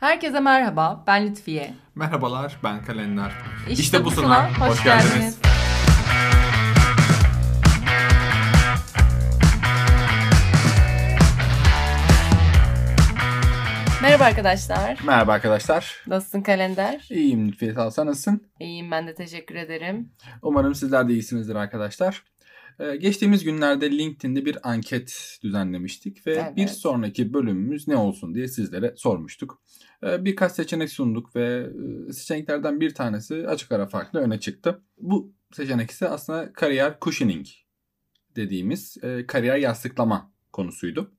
Herkese merhaba, ben Lütfiye. Merhabalar, ben Kalender. İşte, bu sınav, hoş, geldiniz. Merhaba arkadaşlar. Merhaba arkadaşlar. Nasılsın Kalender? İyiyim Lütfiye sağ ol. Sen nasılsın? İyiyim ben de teşekkür ederim. Umarım sizler de iyisinizdir arkadaşlar. Ee, geçtiğimiz günlerde LinkedIn'de bir anket düzenlemiştik ve Evet. bir sonraki bölümümüz ne olsun diye sizlere sormuştuk. Ee, birkaç seçenek sunduk ve e, seçeneklerden bir tanesi açık ara farklı öne çıktı. Bu seçenek ise aslında kariyer cushioning dediğimiz e, kariyer yastıklama konusuydu.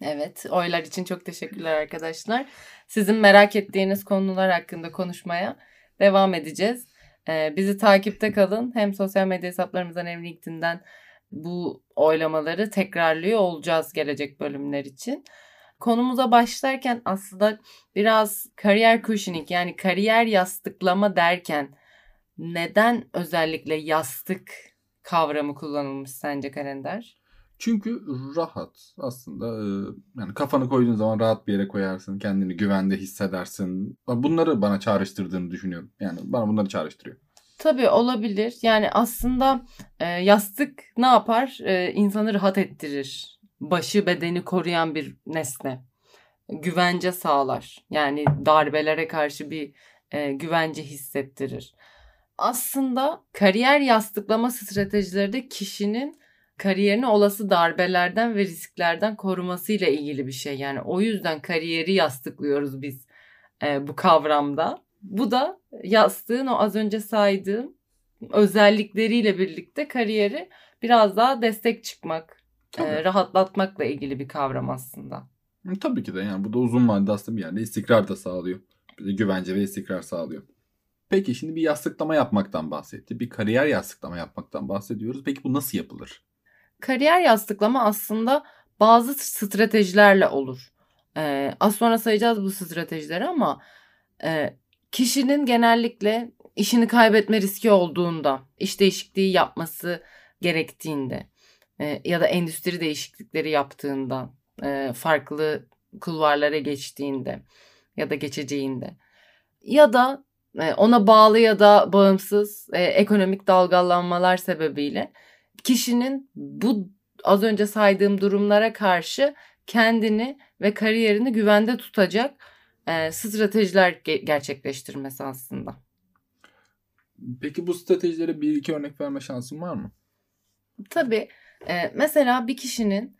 Evet, oylar için çok teşekkürler arkadaşlar. Sizin merak ettiğiniz konular hakkında konuşmaya devam edeceğiz. Ee, bizi takipte kalın. Hem sosyal medya hesaplarımızdan hem LinkedIn'den bu oylamaları tekrarlıyor olacağız gelecek bölümler için. Konumuza başlarken aslında biraz kariyer cushioning yani kariyer yastıklama derken neden özellikle yastık kavramı kullanılmış sence kalender? Çünkü rahat aslında yani kafanı koyduğun zaman rahat bir yere koyarsın kendini güvende hissedersin bunları bana çağrıştırdığını düşünüyorum yani bana bunları çağrıştırıyor. Tabii olabilir. Yani aslında e, yastık ne yapar? E, insanı rahat ettirir. Başı bedeni koruyan bir nesne. Güvence sağlar. Yani darbelere karşı bir e, güvence hissettirir. Aslında kariyer yastıklama stratejileri de kişinin kariyerini olası darbelerden ve risklerden korumasıyla ilgili bir şey. Yani o yüzden kariyeri yastıklıyoruz biz e, bu kavramda. Bu da yastığın o az önce saydığım özellikleriyle birlikte kariyeri biraz daha destek çıkmak. E, rahatlatmakla ilgili bir kavram aslında. Hı, Tabii ki de yani bu da uzun vadede aslında bir yerde istikrar da sağlıyor. Bize güvence ve istikrar sağlıyor. Peki şimdi bir yastıklama yapmaktan bahsetti. Bir kariyer yastıklama yapmaktan bahsediyoruz. Peki bu nasıl yapılır? Kariyer yastıklama aslında bazı stratejilerle olur. Ee, az sonra sayacağız bu stratejileri ama e, kişinin genellikle işini kaybetme riski olduğunda, iş değişikliği yapması gerektiğinde e, ya da endüstri değişiklikleri yaptığında, e, farklı kulvarlara geçtiğinde ya da geçeceğinde ya da e, ona bağlı ya da bağımsız e, ekonomik dalgalanmalar sebebiyle kişinin bu az önce saydığım durumlara karşı kendini ve kariyerini güvende tutacak e, stratejiler ge- gerçekleştirmesi aslında. Peki bu stratejilere bir iki örnek verme şansın var mı? Tabii e, mesela bir kişinin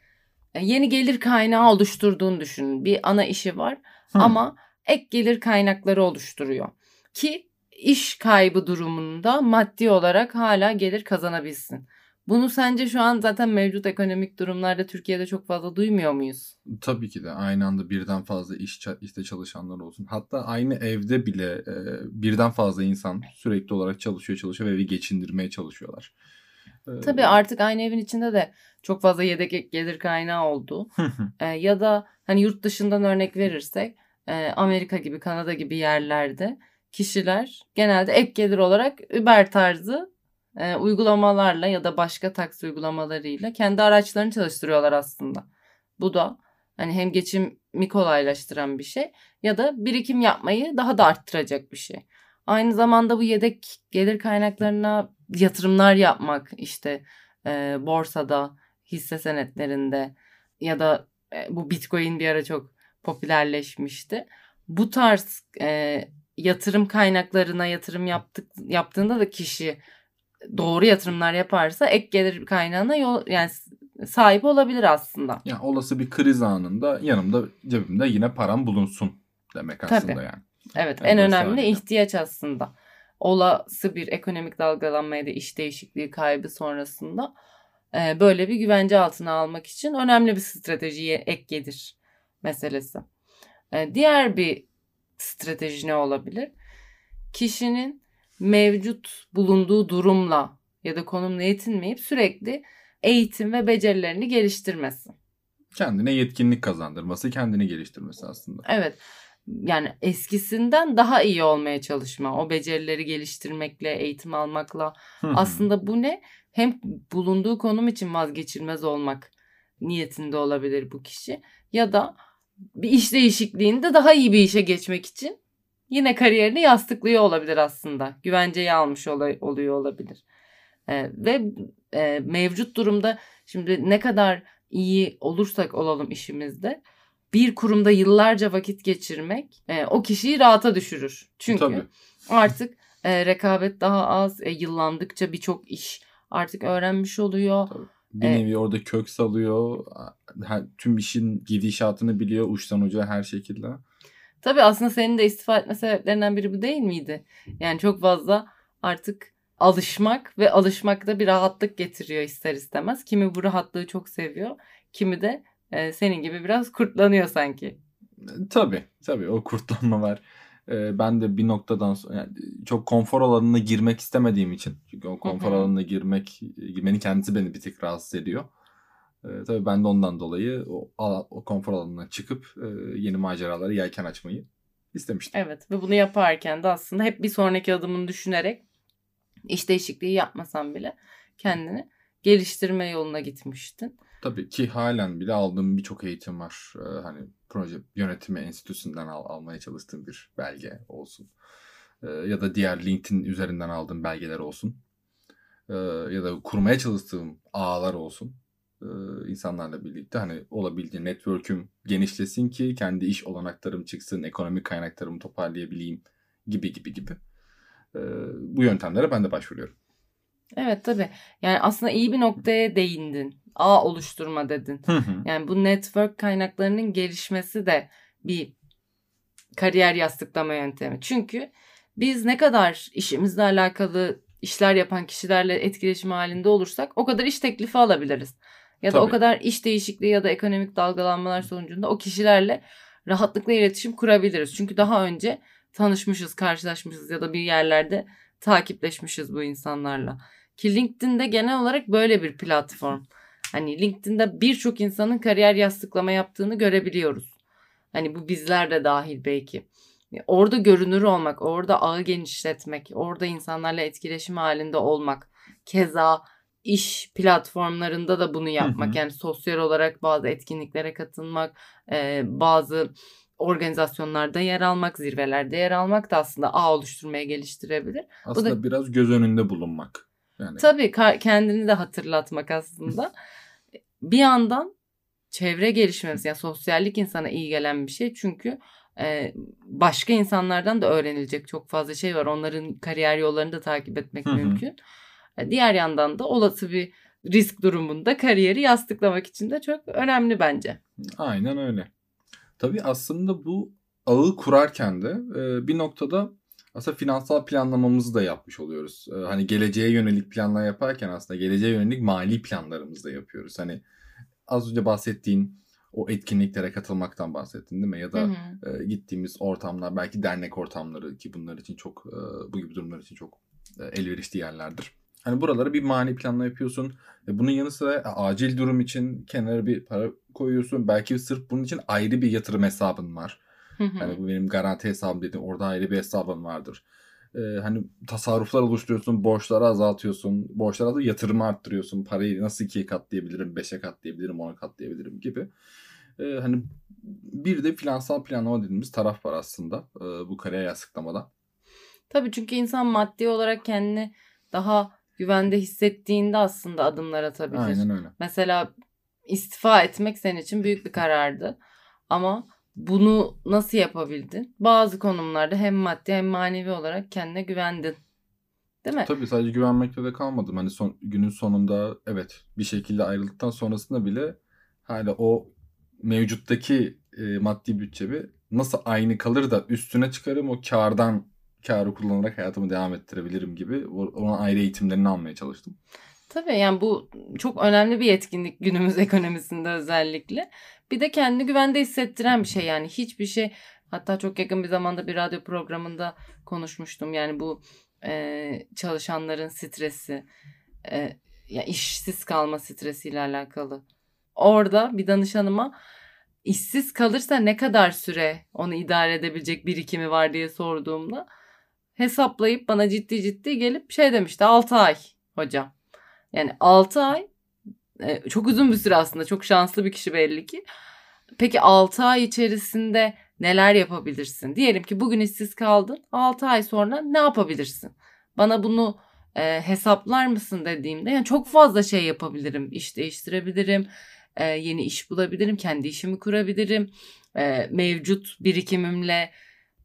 e, yeni gelir kaynağı oluşturduğunu düşünün. Bir ana işi var Hı. ama ek gelir kaynakları oluşturuyor. Ki iş kaybı durumunda maddi olarak hala gelir kazanabilsin. Bunu sence şu an zaten mevcut ekonomik durumlarda Türkiye'de çok fazla duymuyor muyuz? Tabii ki de aynı anda birden fazla iş işte çalışanlar olsun. Hatta aynı evde bile e, birden fazla insan sürekli olarak çalışıyor çalışıyor ve evi geçindirmeye çalışıyorlar. Tabii artık aynı evin içinde de çok fazla yedek gelir kaynağı oldu. E, ya da hani yurt dışından örnek verirsek e, Amerika gibi Kanada gibi yerlerde kişiler genelde ek gelir olarak Uber tarzı e, uygulamalarla ya da başka taksi uygulamalarıyla kendi araçlarını çalıştırıyorlar aslında. Bu da hani hem geçimi kolaylaştıran bir şey ya da birikim yapmayı daha da arttıracak bir şey. Aynı zamanda bu yedek gelir kaynaklarına yatırımlar yapmak işte e, borsada, hisse senetlerinde ya da e, bu Bitcoin bir ara çok popülerleşmişti. Bu tarz e, yatırım kaynaklarına yatırım yaptık yaptığında da kişi doğru yatırımlar yaparsa ek gelir kaynağına yol yani sahip olabilir aslında. Yani olası bir kriz anında yanımda cebimde yine param bulunsun demek aslında Tabii. yani. Evet Yani en önemli sayede. ihtiyaç aslında. Olası bir ekonomik dalgalanma ya da iş değişikliği kaybı sonrasında e, böyle bir güvence altına almak için önemli bir stratejiye ek gelir meselesi. E, diğer bir strateji ne olabilir? Kişinin mevcut bulunduğu durumla ya da konumla yetinmeyip sürekli eğitim ve becerilerini geliştirmesi. Kendine yetkinlik kazandırması, kendini geliştirmesi aslında. Evet. Yani eskisinden daha iyi olmaya çalışma. O becerileri geliştirmekle, eğitim almakla. Aslında bu ne? Hem bulunduğu konum için vazgeçilmez olmak niyetinde olabilir bu kişi. Ya da bir iş değişikliğinde daha iyi bir işe geçmek için yine kariyerini yastıklıyor olabilir aslında. Güvenceyi almış ol- oluyor olabilir. E, ve e, mevcut durumda şimdi ne kadar iyi olursak olalım işimizde bir kurumda yıllarca vakit geçirmek e, o kişiyi rahata düşürür. Çünkü Tabii. artık e, rekabet daha az, e, yıllandıkça birçok iş artık öğrenmiş oluyor. Tabii. Bir nevi evet. orada kök salıyor. Her, tüm işin gidişatını biliyor uçtan uca her şekilde. Tabii aslında senin de istifa etme sebeplerinden biri bu değil miydi? Yani çok fazla artık alışmak ve alışmak da bir rahatlık getiriyor ister istemez. Kimi bu rahatlığı çok seviyor. Kimi de e, senin gibi biraz kurtlanıyor sanki. Tabii tabii o kurtlanma var. E, ben de bir noktadan sonra yani çok konfor alanına girmek istemediğim için. Çünkü o konfor Hı-hı. alanına girmek, girmenin kendisi beni bir tık rahatsız ediyor. E, tabii ben de ondan dolayı o, o konfor alanına çıkıp e, yeni maceraları yelken açmayı istemiştim. Evet ve bunu yaparken de aslında hep bir sonraki adımını düşünerek iş değişikliği yapmasan bile kendini geliştirme yoluna gitmiştin. Tabii ki halen bile aldığım birçok eğitim var. Ee, hani proje yönetimi enstitüsünden al, almaya çalıştığım bir belge olsun. Ee, ya da diğer LinkedIn üzerinden aldığım belgeler olsun. Ee, ya da kurmaya çalıştığım ağlar olsun. Ee, insanlarla birlikte hani olabildiği network'üm genişlesin ki kendi iş olanaklarım çıksın, ekonomik kaynaklarımı toparlayabileyim gibi gibi gibi. Ee, bu yöntemlere ben de başvuruyorum. Evet tabii. Yani aslında iyi bir noktaya değindin. Ağ oluşturma dedin. Yani bu network kaynaklarının gelişmesi de bir kariyer yastıklama yöntemi. Çünkü biz ne kadar işimizle alakalı işler yapan kişilerle etkileşim halinde olursak o kadar iş teklifi alabiliriz. Ya da Tabii. o kadar iş değişikliği ya da ekonomik dalgalanmalar sonucunda o kişilerle rahatlıkla iletişim kurabiliriz. Çünkü daha önce tanışmışız, karşılaşmışız ya da bir yerlerde takipleşmişiz bu insanlarla. Ki LinkedIn'de genel olarak böyle bir platform. Hani LinkedIn'de birçok insanın kariyer yastıklama yaptığını görebiliyoruz. Hani bu bizler de dahil belki. Orada görünür olmak, orada ağı genişletmek, orada insanlarla etkileşim halinde olmak. Keza iş platformlarında da bunu yapmak. Yani sosyal olarak bazı etkinliklere katılmak, bazı organizasyonlarda yer almak, zirvelerde yer almak da aslında ağ oluşturmaya geliştirebilir. Aslında Bu da, biraz göz önünde bulunmak. Yani. Tabii kendini de hatırlatmak aslında. bir yandan çevre gelişmesi yani sosyallik insana iyi gelen bir şey. Çünkü e, başka insanlardan da öğrenilecek çok fazla şey var. Onların kariyer yollarını da takip etmek mümkün. E, diğer yandan da olası bir risk durumunda kariyeri yastıklamak için de çok önemli bence. Aynen öyle. Tabii aslında bu ağı kurarken de e, bir noktada aslında finansal planlamamızı da yapmış oluyoruz. E, hani geleceğe yönelik planlar yaparken aslında geleceğe yönelik mali planlarımızı da yapıyoruz. Hani az önce bahsettiğin o etkinliklere katılmaktan bahsettin değil mi? Ya da hı hı. E, gittiğimiz ortamlar belki dernek ortamları ki bunlar için çok e, bu gibi durumlar için çok e, elverişli yerlerdir. Hani buralara bir mali planla yapıyorsun. E, bunun yanı sıra acil durum için kenara bir para koyuyorsun. Belki sırf bunun için ayrı bir yatırım hesabın var. Hani bu benim garanti hesabım dedim. Orada ayrı bir hesabın vardır. Ee, hani tasarruflar oluşturuyorsun, borçları azaltıyorsun, borçları azaltıyorsun, yatırımı arttırıyorsun, parayı nasıl ikiye katlayabilirim, beşe katlayabilirim, ona katlayabilirim gibi. Ee, hani bir de finansal planlama dediğimiz taraf var aslında e, bu kariyer yastıklamada. Tabii çünkü insan maddi olarak kendini daha güvende hissettiğinde aslında adımlar atabilir. Aynen öyle. Mesela istifa etmek senin için büyük bir karardı. Ama bunu nasıl yapabildin? Bazı konumlarda hem maddi hem manevi olarak kendine güvendin. Değil mi? Tabii sadece güvenmekle de kalmadım. Hani son, günün sonunda evet bir şekilde ayrıldıktan sonrasında bile hala o mevcuttaki e, maddi bütçemi nasıl aynı kalır da üstüne çıkarım o kardan karı kullanarak hayatımı devam ettirebilirim gibi ona ayrı eğitimlerini almaya çalıştım. Tabii yani bu çok önemli bir yetkinlik günümüz ekonomisinde özellikle. Bir de kendi güvende hissettiren bir şey yani hiçbir şey hatta çok yakın bir zamanda bir radyo programında konuşmuştum. Yani bu e, çalışanların stresi e, ya işsiz kalma stresiyle alakalı. Orada bir danışanıma işsiz kalırsa ne kadar süre onu idare edebilecek birikimi var diye sorduğumda hesaplayıp bana ciddi ciddi gelip şey demişti 6 ay hocam. Yani 6 ay e, çok uzun bir süre aslında çok şanslı bir kişi belli ki. Peki 6 ay içerisinde neler yapabilirsin? Diyelim ki bugün işsiz kaldın. 6 ay sonra ne yapabilirsin? Bana bunu e, hesaplar mısın dediğimde yani çok fazla şey yapabilirim. İş değiştirebilirim. E, yeni iş bulabilirim. Kendi işimi kurabilirim. E, mevcut birikimimle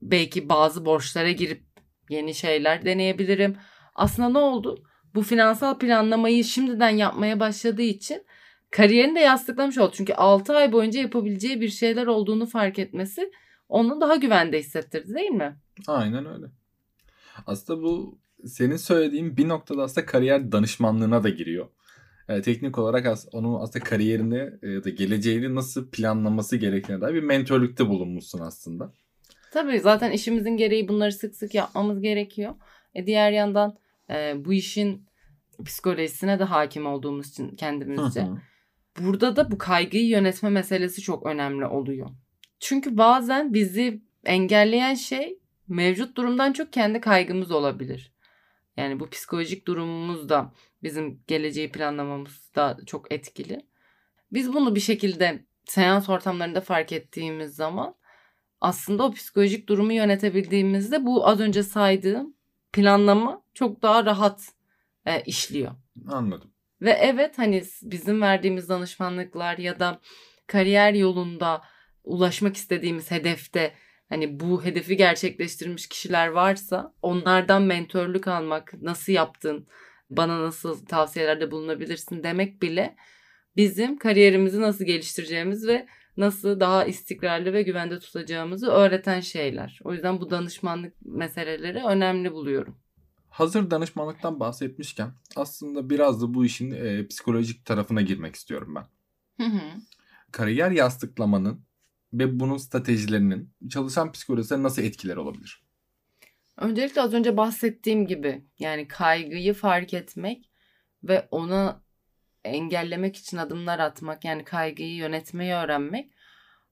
belki bazı borçlara girip yeni şeyler deneyebilirim. Aslında ne oldu? Bu finansal planlamayı şimdiden yapmaya başladığı için kariyerini de yastıklamış oldu. Çünkü 6 ay boyunca yapabileceği bir şeyler olduğunu fark etmesi onu daha güvende hissettirdi değil mi? Aynen öyle. Aslında bu senin söylediğin bir noktada aslında kariyer danışmanlığına da giriyor. Yani teknik olarak as onun aslında kariyerini ya da geleceğini nasıl planlaması gerektiğine dair bir mentörlükte bulunmuşsun aslında. Tabii zaten işimizin gereği bunları sık sık yapmamız gerekiyor. E diğer yandan e, bu işin psikolojisine de hakim olduğumuz için kendimizce. Burada da bu kaygıyı yönetme meselesi çok önemli oluyor. Çünkü bazen bizi engelleyen şey mevcut durumdan çok kendi kaygımız olabilir. Yani bu psikolojik durumumuz da bizim geleceği planlamamız da çok etkili. Biz bunu bir şekilde seans ortamlarında fark ettiğimiz zaman aslında o psikolojik durumu yönetebildiğimizde bu az önce saydığım planlama çok daha rahat e, işliyor. Anladım. Ve evet hani bizim verdiğimiz danışmanlıklar ya da kariyer yolunda ulaşmak istediğimiz hedefte hani bu hedefi gerçekleştirmiş kişiler varsa onlardan mentörlük almak, nasıl yaptın, bana nasıl tavsiyelerde bulunabilirsin demek bile bizim kariyerimizi nasıl geliştireceğimiz ve nasıl daha istikrarlı ve güvende tutacağımızı öğreten şeyler. O yüzden bu danışmanlık meseleleri önemli buluyorum. Hazır danışmanlıktan bahsetmişken aslında biraz da bu işin e, psikolojik tarafına girmek istiyorum ben. Hı hı. Kariyer yastıklamanın ve bunun stratejilerinin çalışan psikolojisine nasıl etkiler olabilir? Öncelikle az önce bahsettiğim gibi yani kaygıyı fark etmek ve ona engellemek için adımlar atmak yani kaygıyı yönetmeyi öğrenmek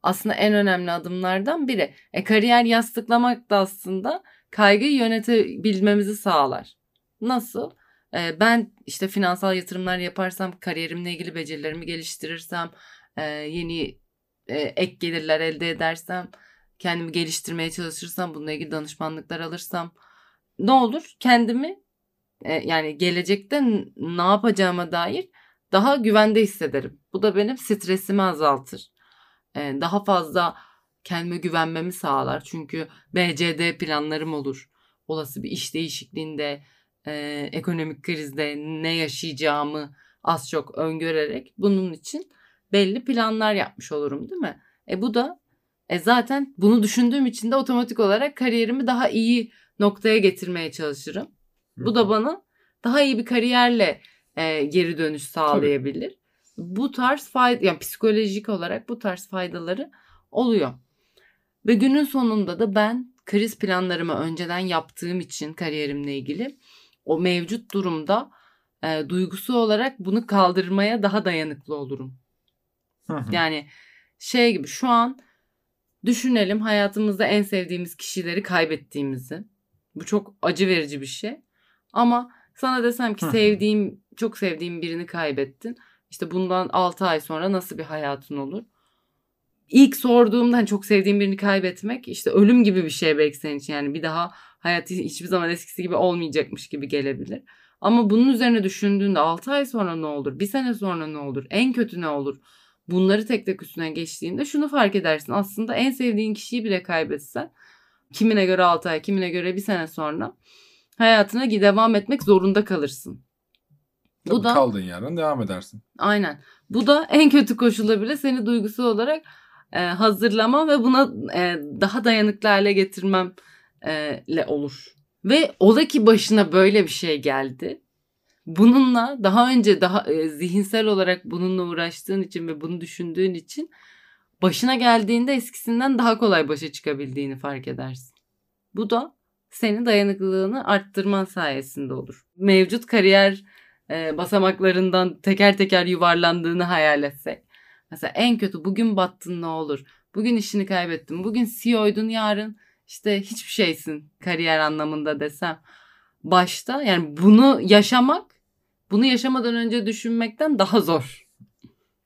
aslında en önemli adımlardan biri. E kariyer yastıklamak da aslında kaygıyı yönetebilmemizi sağlar. Nasıl? E, ben işte finansal yatırımlar yaparsam, kariyerimle ilgili becerilerimi geliştirirsem, e, yeni e, ek gelirler elde edersem, kendimi geliştirmeye çalışırsam, bununla ilgili danışmanlıklar alırsam ne olur? Kendimi e, yani gelecekte ne yapacağıma dair daha güvende hissederim. Bu da benim stresimi azaltır. E, daha fazla kendime güvenmemi sağlar. Çünkü BCD planlarım olur. Olası bir iş değişikliğinde, e, ekonomik krizde ne yaşayacağımı az çok öngörerek bunun için belli planlar yapmış olurum değil mi? E bu da e zaten bunu düşündüğüm için de otomatik olarak kariyerimi daha iyi noktaya getirmeye çalışırım. Bu da bana daha iyi bir kariyerle e, geri dönüş sağlayabilir. Tabii. Bu tarz fayda yani psikolojik olarak bu tarz faydaları oluyor. Ve günün sonunda da ben kriz planlarımı önceden yaptığım için kariyerimle ilgili o mevcut durumda e, duygusu olarak bunu kaldırmaya daha dayanıklı olurum. yani şey gibi şu an düşünelim hayatımızda en sevdiğimiz kişileri kaybettiğimizi. Bu çok acı verici bir şey. Ama sana desem ki sevdiğim, çok sevdiğim birini kaybettin. İşte bundan 6 ay sonra nasıl bir hayatın olur? İlk sorduğumda hani çok sevdiğim birini kaybetmek işte ölüm gibi bir şey belki senin için. Yani bir daha hayat hiçbir zaman eskisi gibi olmayacakmış gibi gelebilir. Ama bunun üzerine düşündüğünde 6 ay sonra ne olur? Bir sene sonra ne olur? En kötü ne olur? Bunları tek tek üstüne geçtiğinde şunu fark edersin. Aslında en sevdiğin kişiyi bile kaybetsen kimine göre 6 ay, kimine göre bir sene sonra hayatına devam etmek zorunda kalırsın. Tabii Bu da kaldığın yerden devam edersin. Aynen. Bu da en kötü koşulda bile seni duygusal olarak e, hazırlama ve buna e, daha dayanıklı hale getirmemle e, olur. Ve ola ki başına böyle bir şey geldi. Bununla daha önce daha e, zihinsel olarak bununla uğraştığın için ve bunu düşündüğün için başına geldiğinde eskisinden daha kolay başa çıkabildiğini fark edersin. Bu da senin dayanıklılığını arttırman sayesinde olur. Mevcut kariyer e, basamaklarından teker teker yuvarlandığını hayal etsek. Mesela en kötü bugün battın ne olur? Bugün işini kaybettin. Bugün CEO'ydun yarın işte hiçbir şeysin kariyer anlamında desem. Başta yani bunu yaşamak bunu yaşamadan önce düşünmekten daha zor.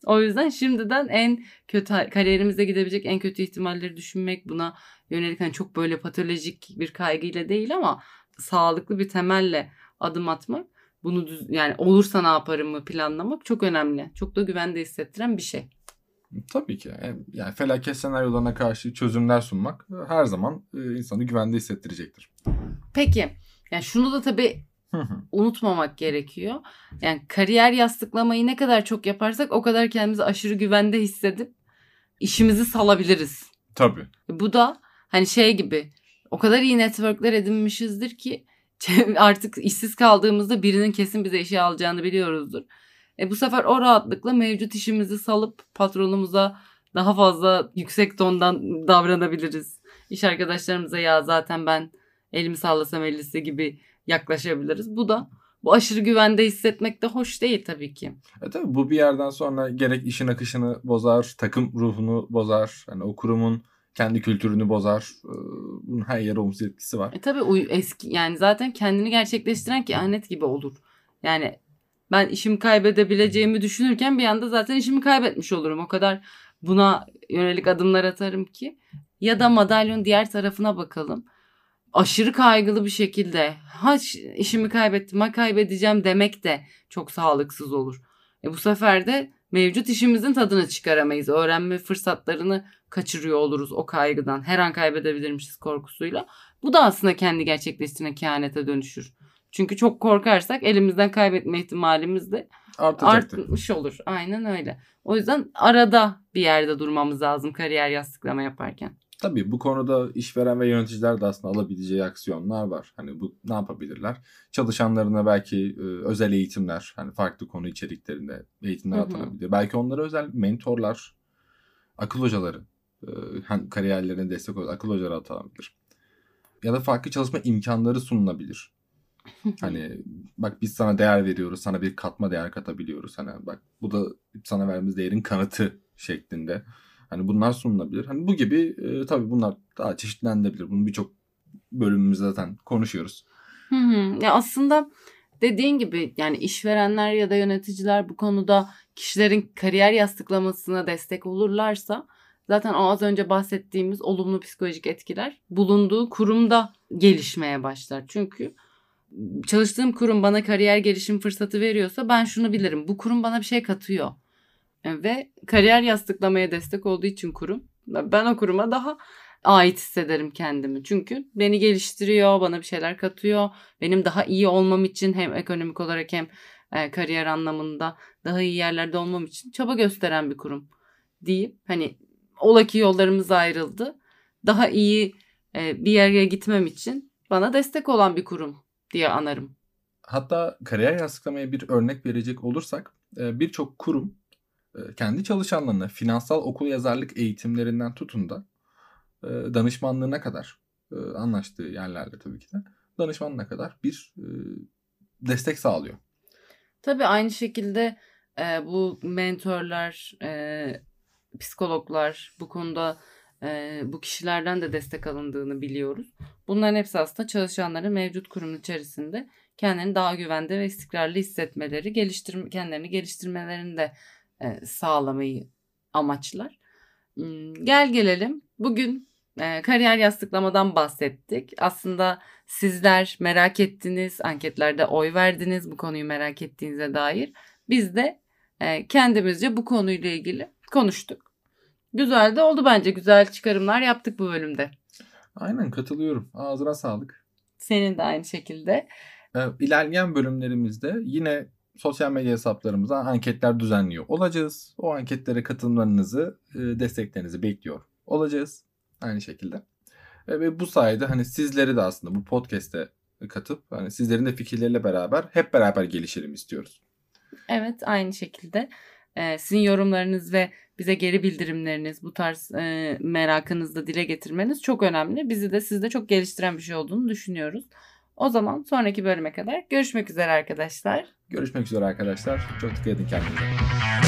O yüzden şimdiden en kötü kariyerimizde gidebilecek en kötü ihtimalleri düşünmek buna yönelik hani çok böyle patolojik bir kaygıyla değil ama sağlıklı bir temelle adım atmak bunu düz, yani olursa ne yaparımı planlamak çok önemli. Çok da güvende hissettiren bir şey. Tabii ki. Yani felaket senaryolarına karşı çözümler sunmak her zaman e, insanı güvende hissettirecektir. Peki. Yani şunu da tabii unutmamak gerekiyor. Yani kariyer yastıklamayı ne kadar çok yaparsak o kadar kendimizi aşırı güvende hissedip işimizi salabiliriz. Tabii. Bu da hani şey gibi o kadar iyi networkler edinmişizdir ki artık işsiz kaldığımızda birinin kesin bize işe alacağını biliyoruzdur. E bu sefer o rahatlıkla mevcut işimizi salıp patronumuza daha fazla yüksek tondan davranabiliriz. İş arkadaşlarımıza ya zaten ben elimi sallasam ellisi gibi yaklaşabiliriz. Bu da bu aşırı güvende hissetmek de hoş değil tabii ki. E tabii bu bir yerden sonra gerek işin akışını bozar, takım ruhunu bozar. Yani o kurumun kendi kültürünü bozar. E, bunun her yere olumsuz etkisi var. E tabii eski yani zaten kendini gerçekleştiren kehanet gibi olur. Yani ben işimi kaybedebileceğimi düşünürken bir anda zaten işimi kaybetmiş olurum. O kadar buna yönelik adımlar atarım ki. Ya da madalyonun diğer tarafına bakalım. Aşırı kaygılı bir şekilde ha işimi kaybettim ha kaybedeceğim demek de çok sağlıksız olur. E bu sefer de mevcut işimizin tadını çıkaramayız. Öğrenme fırsatlarını kaçırıyor oluruz o kaygıdan. Her an kaybedebilirmişiz korkusuyla. Bu da aslında kendi gerçekleştiğine kehanete dönüşür. Çünkü çok korkarsak elimizden kaybetme ihtimalimiz de Artacaktır. artmış olur. Aynen öyle. O yüzden arada bir yerde durmamız lazım kariyer yastıklama yaparken. Tabii bu konuda işveren ve yöneticiler de aslında alabileceği aksiyonlar var. Hani bu ne yapabilirler? Çalışanlarına belki e, özel eğitimler, hani farklı konu içeriklerinde eğitimler hı hı. atanabilir. Belki onlara özel mentorlar, akıl hocaları, e, hani kariyerlerine destek olan akıl hocaları atanabilir. Ya da farklı çalışma imkanları sunulabilir hani bak biz sana değer veriyoruz. Sana bir katma değer katabiliyoruz. Hani bak bu da sana verdiğimiz değerin kanıtı şeklinde. Hani bunlar sunulabilir. Hani bu gibi e, tabii bunlar daha çeşitlenebilir. Bunu birçok bölümümüzde zaten konuşuyoruz. Hı hı. Ya aslında dediğin gibi yani işverenler ya da yöneticiler bu konuda kişilerin kariyer yastıklamasına destek olurlarsa zaten o az önce bahsettiğimiz olumlu psikolojik etkiler bulunduğu kurumda gelişmeye başlar. Çünkü çalıştığım kurum bana kariyer gelişim fırsatı veriyorsa ben şunu bilirim. Bu kurum bana bir şey katıyor. Ve kariyer yastıklamaya destek olduğu için kurum ben o kuruma daha ait hissederim kendimi. Çünkü beni geliştiriyor, bana bir şeyler katıyor. Benim daha iyi olmam için hem ekonomik olarak hem e, kariyer anlamında daha iyi yerlerde olmam için çaba gösteren bir kurum deyip hani ola ki yollarımız ayrıldı. Daha iyi e, bir yere gitmem için bana destek olan bir kurum diye anarım. Hatta kariyer yastıklamaya bir örnek verecek olursak e, birçok kurum kendi çalışanlarına finansal okul yazarlık eğitimlerinden tutun da e, danışmanlığına kadar anlaştığı yerlerde tabii ki de danışmanlığına kadar bir destek sağlıyor. Tabii aynı şekilde bu mentorlar, psikologlar bu konuda e, bu kişilerden de destek alındığını biliyoruz. Bunların hepsi aslında çalışanların mevcut kurumun içerisinde kendini daha güvende ve istikrarlı hissetmeleri, geliştirme, kendilerini geliştirmelerini de e, sağlamayı amaçlar. Hmm, gel gelelim. Bugün e, kariyer yastıklamadan bahsettik. Aslında sizler merak ettiniz, anketlerde oy verdiniz bu konuyu merak ettiğinize dair. Biz de e, kendimizce bu konuyla ilgili konuştuk. Güzel de oldu bence. Güzel çıkarımlar yaptık bu bölümde. Aynen katılıyorum. Ağzına sağlık. Senin de aynı şekilde. İlerleyen bölümlerimizde yine sosyal medya hesaplarımıza anketler düzenliyor olacağız. O anketlere katılımlarınızı, e, desteklerinizi bekliyor olacağız. Aynı şekilde. E, ve bu sayede hani sizleri de aslında bu podcast'e katıp hani sizlerin de fikirleriyle beraber hep beraber gelişelim istiyoruz. Evet aynı şekilde. Ee, sizin yorumlarınız ve bize geri bildirimleriniz, bu tarz e, merakınızı da dile getirmeniz çok önemli. Bizi de sizde çok geliştiren bir şey olduğunu düşünüyoruz. O zaman sonraki bölüme kadar görüşmek üzere arkadaşlar. Görüşmek üzere arkadaşlar. Çok dikkat edin kendinize.